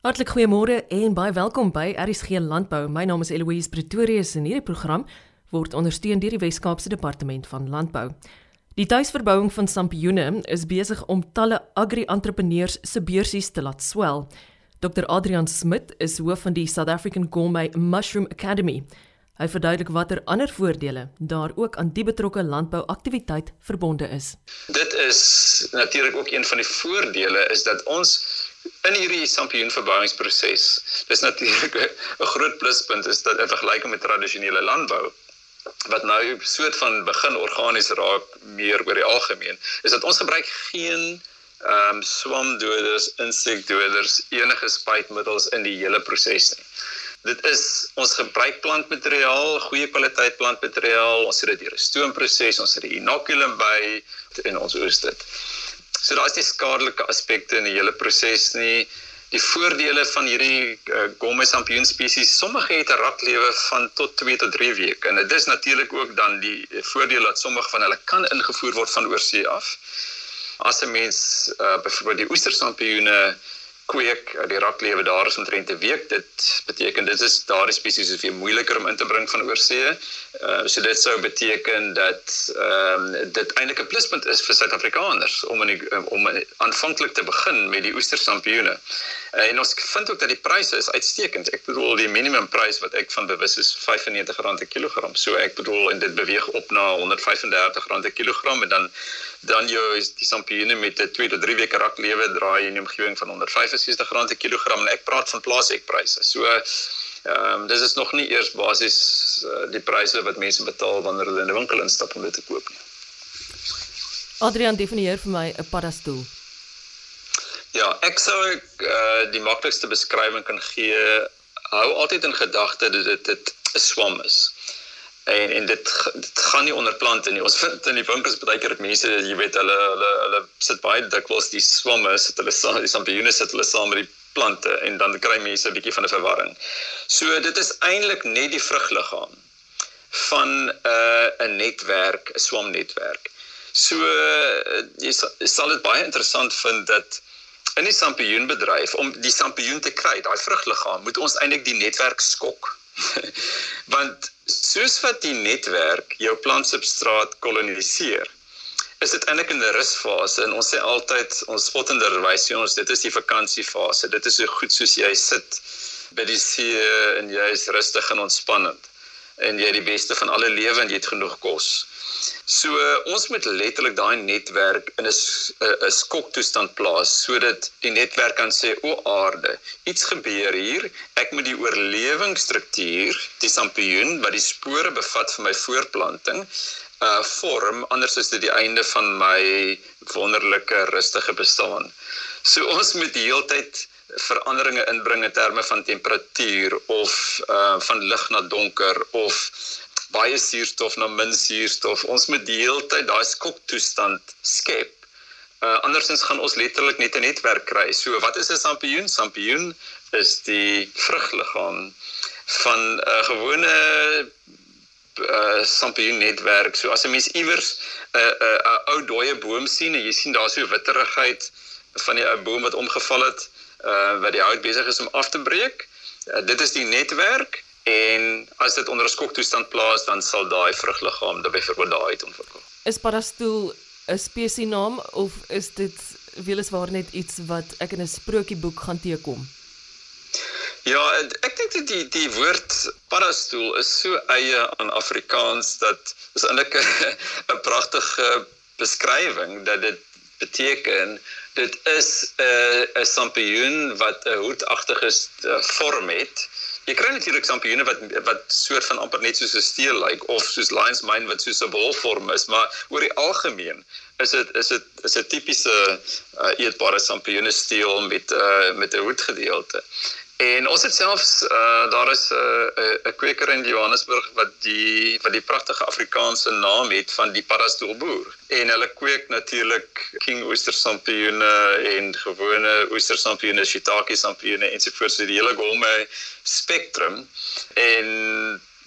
Hartlik goeiemôre en baie welkom by RSG Landbou. My naam is Eloise Pretorius en hierdie program word ondersteun deur die Wes-Kaapse Departement van Landbou. Die tuisverbouing van sampioene is besig om talle agri-entrepreneurs se beursies te laat swel. Dr Adrian Smit is hoof van die South African Gourmet Mushroom Academy. Hy verduidelik watter ander voordele daar ook aan die betrokke landbouaktiwiteit verbonde is. Dit is natuurlik ook een van die voordele is dat ons in hierdie sampioenverbouingsproses, dis natuurlik 'n groot pluspunt is dat in vergelyking met tradisionele landbou wat nou soort van begin organies raak meer oor die algemeen, is dat ons gebruik geen ehm um, swamdoders, insekdoders, enige spuitmiddels in die hele proses nie. Dit is ons gebruik plantmateriaal, goeie kwaliteit plantmateriaal, ons het dit deur 'n stoomproses, ons het die inoculum by en ons oes dit. So daar's nie skadelike aspekte in die hele proses nie. Die voordele van hierdie uh, gomme sampioen spesies, sommige het 'n raklewe van tot 2 tot 3 weke. En dit is natuurlik ook dan die voordeel dat sommige van hulle kan ingevoer word van oorsee af. As 'n mens uh, byvoorbeeld die oestersampioene kweek, uh, die raklewe daar is omtrent 'n week. Dit beteken dit is daardie spesies is weer moeiliker om in te bring van oorsee. Uh, so dit sou beteken dat ehm um, dit eintlik 'n pluspunt is vir Suid-Afrikaners om in die, om aanvanklik te begin met die oestersampioene. Uh, en ons vind ook dat die pryse is uitstekend. Ek bedoel die minimumprys wat ek van bewus is R95 'n kilogram. So ek bedoel en dit beweeg op na R135 'n kilogram en dan dan jou is die sampioene met 'n 2 tot 3 weke raklewe draai in die omgewing van R165 'n kilogram en ek praat van plaasekpryse. So Ehm um, dis is nog nie eers basies uh, die pryse wat mense betaal wanneer hulle in 'n winkel instap om dit te koop nie. Adrian definieer vir my 'n paddastoel. Ja, ek sou uh, die maklikste beskrywing kan gee. Hou altyd in gedagte dat dit 'n swam is. En en dit dit gaan nie onder plante nie. Ons vind in die winkels baie keer dat mense, jy weet, hulle hulle hulle sit baie dikwels die swamme, sit hulle saam, die sampioene sit hulle saam met die plante en dan kry mense 'n bietjie van 'n verwarring. So dit is eintlik net die vrugliggaam van 'n uh, 'n netwerk, 'n swamnetwerk. So uh, jy sal dit baie interessant vind dat in die sampioenbedryf om die sampioen te kry, daai vrugliggaam, moet ons eintlik die netwerk skok. Want soos wat die netwerk jou plantsubstraat koloniseer, is dit eintlik in 'n rusfase en ons sê altyd ons spottenderwys sê ons dit is die vakansiefase. Dit is so goed soos jy sit by die see en jy is rustig en ontspannend en jy het die beste van alle lewe en jy het genoeg kos. So ons moet letterlik daai netwerk in 'n 'n skoktoestand plaas sodat die netwerk kan sê o aarde, iets gebeur hier. Ek moet die oorlewingsstruktuur, die sampioen wat die spore bevat vir my voorplanting, uh vorm anders is dit die einde van my wonderlike rustige bestaan. So ons moet die heeltyd veranderinge inbring in terme van temperatuur of uh van lig na donker of baie suurstof na min suurstof. Ons moet die heeltyd daai skoktoestand skep. Uh andersins gaan ons letterlik net 'n netwerk kry. So wat is 'n sampioen? Sampioen is die vrugliggaam van 'n uh, gewone uh sampioen netwerk. So as 'n mens iewers 'n uh, 'n uh, uh, ou dooie boom sien en jy sien daar so witterigheid van die ou boom wat omgeval het, uh wat die hout besig is om af te breek. Uh, dit is die netwerk en as dit onder 'n skoktoestand plaas, dan sal daai vrugliggaam dan byvoorbeeld daai uit ontwikkel. Is paddastoel 'n spesienaam of is dit weliswaar net iets wat ek in 'n sprokieboek gaan teekom? Ja, ek dink dit die die woord paddastoel is so eie aan Afrikaans dat is eintlik 'n pragtige beskrywing dat dit beteken dit is 'n 'n sampioen wat 'n hoedagtige eh, vorm het. Jy kry natuurlik sampioene wat wat soort van amper net soos 'n steel lyk like, of soos lion's mane wat soos 'n bolvorm is, maar oor die algemeen is dit is dit is 'n tipiese uh, eetbare sampioene steel met uh, met 'n hoedgedeelte. En ons het selfs uh daar is 'n uh, 'n kweker in Johannesburg wat die wat die pragtige Afrikaanse naam het van die paddastoelboer. En hulle kweek natuurlik king oestersampioene en gewone oestersampioene, shiitake sampioene ensovoorts, so die hele gomme spektrum. En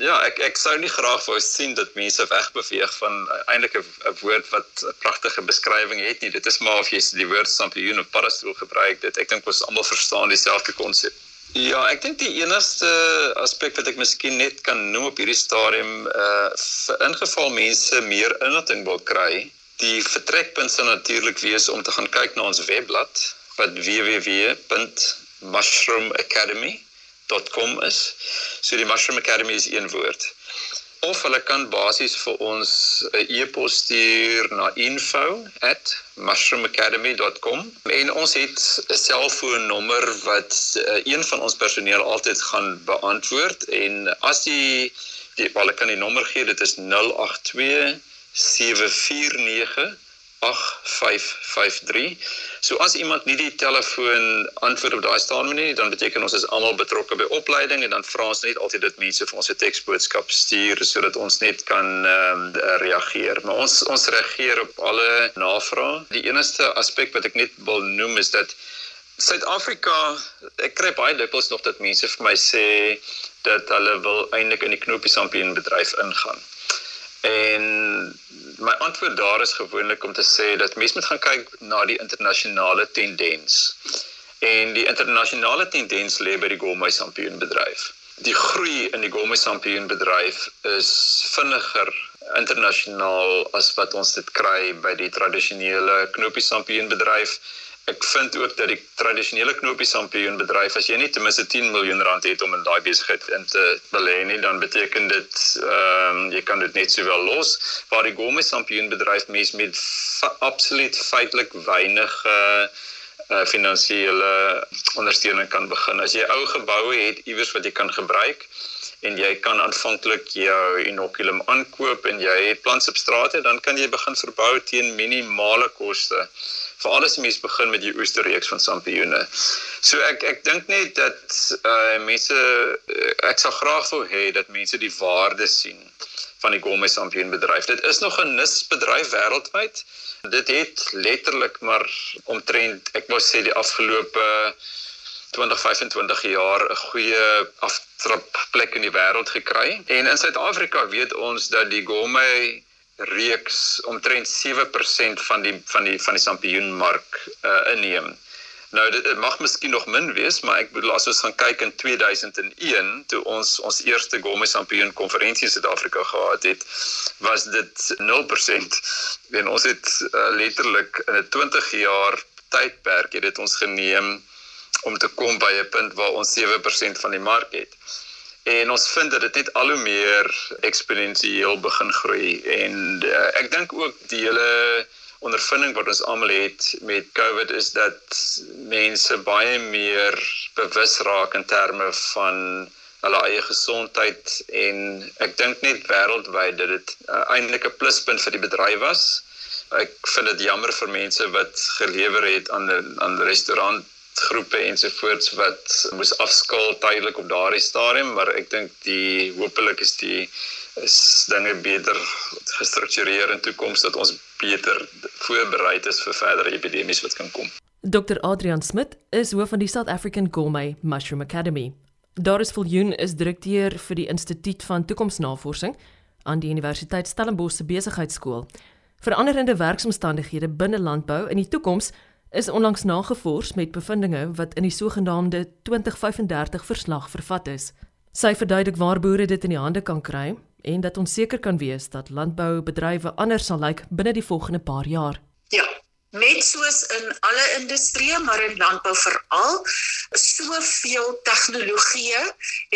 Ja, ek ek sou nie graag wou sien dat mense wegbeweeg van eintlik 'n woord wat 'n pragtige beskrywing het nie. Dit is maar of jy die woord sampioen of parastool gebruik dit. Ek dink ons almal verstaan dieselfde konsep. Ja, ek dink die enigste aspek wat ek miskien net kan noem op hierdie stadium uh vir ingeval mense meer inligting wil kry, die vertrekpunt sou natuurlik wees om te gaan kyk na ons webblad wat www.mushroomacademy.com is. So die Mushroom Academy is een woord. Of hulle kan basies vir ons 'n e-pos stuur na info@mushroomacademy.com en ons het 'n selfoonnommer wat uh, een van ons personeel altyd gaan beantwoord. En as die die hulle kan die nommer gee dit is 082 749 8553. So as iemand nie die telefoon antwoord op daai stadium nie, dan beteken ons is almal betrokke by opleiding en dan vra ons net altyd dit mense vir ons 'n teksboodskap stuur sodat ons net kan ehm um, reageer. Maar ons ons reageer op alle navrae. Die enigste aspek wat ek net wil noem is dat Suid-Afrika, ek kry baie dikwels nog dat mense vir my sê dat hulle wil eintlik in die knoppie sampien bedryf ingaan. En my antwoord daar is gewoonlik om te sê dat mense moet gaan kyk na die internasionale tendens. En die internasionale tendens lê by die gourmet sampioenbedryf. Die groei in die gourmet sampioenbedryf is vinniger internasionaal as wat ons dit kry by die tradisionele knoppie sampioenbedryf ek vind ook dat die tradisionele knoppie sampioen bedryf as jy nie ten minste 10 miljoen rand het om in daai besigheid in te belê nie dan beteken dit ehm um, jy kan dit net sowel los. Waar die gourmet sampioen bedryf mes met absoluut feitelik weinig uh, uh finansiële ondersteuning kan begin. As jy ou geboue het iewers wat jy kan gebruik en jy kan aanvanklik jou inoculum aankoop en jy het plantsubstrate dan kan jy begin verbou teen minimale koste veral as jy mens begin met jou oesterreeks van sampioene. So ek ek dink net dat uh mense uh, ek sal graag wil hê dat mense die waarde sien van die gourmet sampioenbedryf. Dit is nog 'n nisbedryf wêreldwyd. Dit het letterlik maar omtrent ek wou sê die afgelope 20 25 jaar 'n goeie aftrap plek in die wêreld gekry. En in Suid-Afrika weet ons dat die gourmet reeks omtrent 7% van die van die van die sampioenmark uh, inneem. Nou dit, dit mag miskien nog min wees, maar ek bedoel as ons gaan kyk in 2001 toe ons ons eerste gourmet sampioen konferensie in Suid-Afrika gehad het, was dit 0% en ons het uh, letterlik in 'n 20 jaar tydperk het dit ons geneem om te kom by 'n punt waar ons 7% van die mark het. En ons vind dat dit net al hoe meer eksponensieel begin groei. En uh, ek dink ook die hele ondervinding wat ons almal het met COVID is dat mense baie meer bewus raak in terme van hulle eie gesondheid. En ek dink net wêreldwyd dat dit uh, eintlik 'n pluspunt vir die bedryf was. Ek vind dit jammer vir mense wat gelewer het aan aan restaurant groepe ensovoorts wat moes afskaal tydelik op daardie stadium, maar ek dink die hopelik is die is dinge beter gestruktureer in toekoms dat ons beter voorbereid is vir verdere epidemies wat kan kom. Dr Adrian Smit is hoof van die South African Gourmet Mushroom Academy. Doris Viljoen is direkteur vir die Instituut van Toekomsnavorsing aan die Universiteit Stellenbosch se Besigheidsskool. Veranderende werksomstandighede binne landbou in die toekoms is onlangs nagevors met bevindinge wat in die sogenaamde 2035 verslag vervat is. Sy verduidelik waar boere dit in die hande kan kry en dat ons seker kan wees dat landboubedrywe anders sal lyk binne die volgende paar jaar. Ja, net soos in alle industrieë, maar in landbou veral, soveel tegnologieë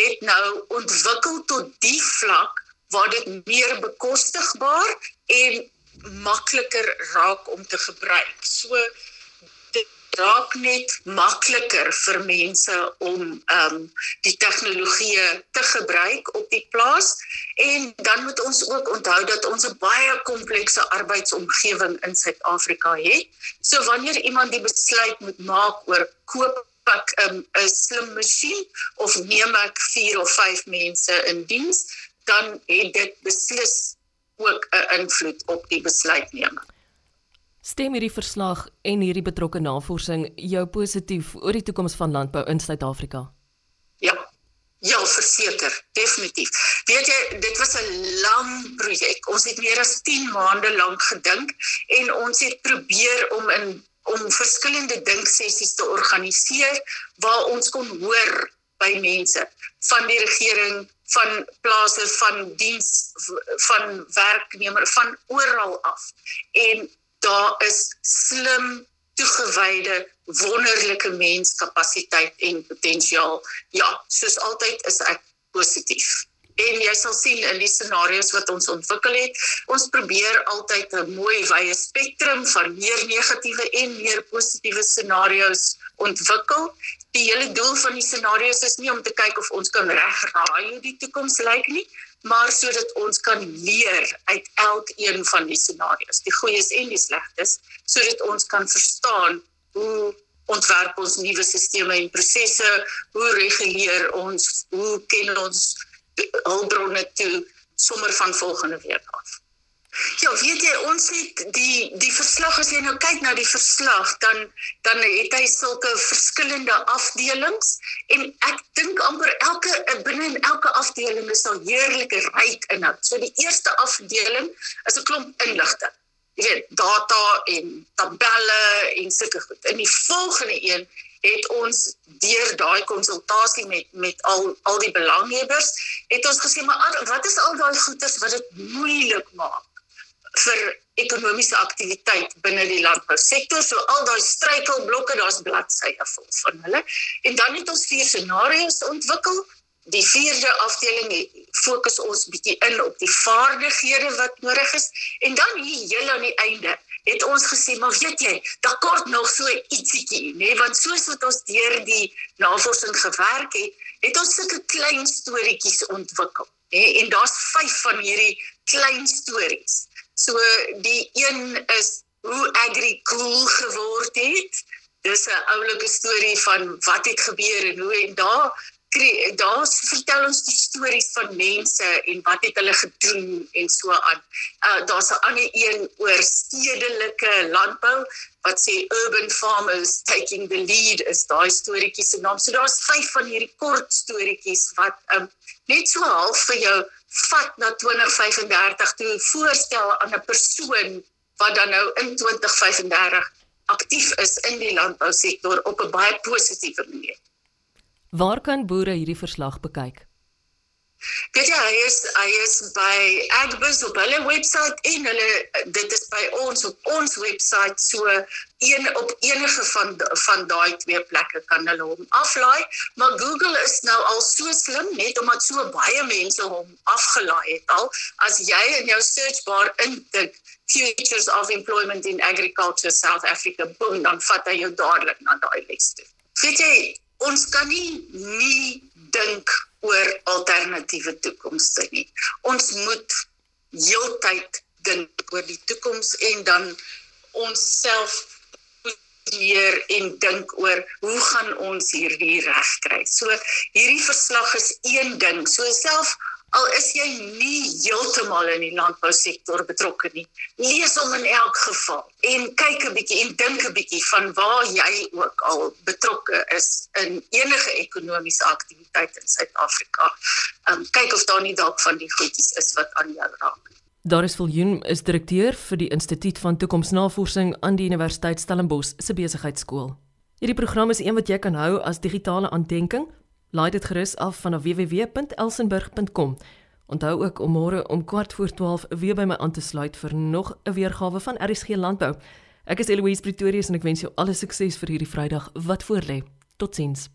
het nou ontwikkel tot die vlak waar dit meer bekostigbaar en makliker raak om te gebruik. So raak net makliker vir mense om ehm um, die tegnologie te gebruik op die plaas en dan moet ons ook onthou dat ons 'n baie komplekse arbeidsomgewing in Suid-Afrika het. So wanneer iemand die besluit moet maak oor koop ek ehm, 'n um, slim masjien of neem ek 4 of 5 mense in diens, dan het dit beslis ook 'n invloed op die besluitneming. Stem hierdie verslag en hierdie betrokke navorsing jou positief oor die toekoms van landbou in Suid-Afrika? Ja. Ja, vers Verseker, definitief. Weet jy, dit was 'n lang projek. Ons het meer as 10 maande lank gedink en ons het probeer om in om verskillende dinksessies te organiseer waar ons kon hoor by mense van die regering, van plase, van diens, van werknemer, van oral af. En daar is slim toegewyde wonderlike menskapasiteit en potensiaal. Ja, soos altyd is ek positief. En jy sal sien in die scenario's wat ons ontwikkel het, ons probeer altyd 'n mooi wye spektrum van meer negatiewe en meer positiewe scenario's ontwikkel. Die hele doel van die scenario's is nie om te kyk of ons kan regraai hoe die toekoms lyk nie, maar sodat ons kan leer uit elkeen van die scenario's, die goeies en die slegtes, sodat ons kan verstaan hoe ontwerp ons nuwe sisteme en prosesse, hoe reguleer ons, hoe ken ons hulpbronne toe sommer van volgende week af. Ja, weet jy, ons het die die verslag as jy nou kyk na die verslag, dan dan het hy sulke verskillende afdelings en ek dink amper elke binne in elke afdeling is al heerlike ryk inhoud. So die eerste afdeling is 'n klomp inligting jy weet data en tabelle en sulke goed. In die volgende een het ons deur daai konsultasie met met al al die belanghebbers het ons gesê maar wat is al daai goeders wat dit moeilik maak vir ekonomiese aktiwiteit binne die landbousektor. So al daai struikelblokke, daar's bladsye vol van hulle. En dan het ons vier scenario's ontwikkel die vierde afdeling fokus ons bietjie in op die vaardighede wat nodig is en dan hier heel aan die einde het ons gesê maar weet jy daar kort nog so ietsiekie nê nee? want soos wat ons deur die navorsing gewerk het het ons sulke klein storieetjies ontwikkel nê nee? en daar's 5 van hierdie klein stories so die een is hoe agri cool geword het. Dis 'n oulike storie van wat het gebeur en hoe en daar daar vertel ons die stories van mense en wat het hulle gedoen en so aan. Uh daar's 'n ander een oor stedelike landbou wat sê urban farmers taking the lead is daai storieetjies se naam. So daar's vyf van hierdie kort storieetjies wat um net so half vir jou vat na 2035 toe voorstel aan 'n persoon wat dan nou in 2035 aktief is in die landbousektor op 'n baie positiewe manier. Waar kan boere hierdie verslag bekyk? Dit ja, hy is hy is by Agbus op hulle webwerf en hulle dit is by ons op ons webwerf so een op enige van van daai twee plekke kan hulle hom aflaai, maar Google is nou al so slim net omdat so baie mense hom afgelaai het al as jy in jou search bar intik Futures of Employment in Agriculture South Africa, boom, dan vat hy jou dadelik na daai les toe. Weet jy, ons kan nie nie dink oor alternatiewe toekomste nie. Ons moet heeltyd dink oor die toekoms en dan onsself leer en dink oor hoe gaan ons hierdie reg kry. So hierdie verslag is een ding. So self al is jy nie heeltemal in die landbousektor betrokke nie, lees hom in elk geval en kyk 'n bietjie en dink 'n bietjie van waar jy ook al betrokke is in enige ekonomiese aktiwiteit in Suid-Afrika. Um kyk of daar nie dalk van die goedjies is wat aan jou raak. Doris Viljoen is direkteur vir die Instituut van Toekomsnavorsing aan die Universiteit Stellenbosch se besigheidskool. Hierdie program is een wat jy kan hou as digitale aandenking Laai dit gerus af van www.elsenburg.com. Onthou ook om môre om kwart voor 12 weer by my aan te sluit vir nog 'n weergawe van RSG Landbou. Ek is Eloise Pretorius en ek wens jou alle sukses vir hierdie Vrydag wat voorlê. Totsiens.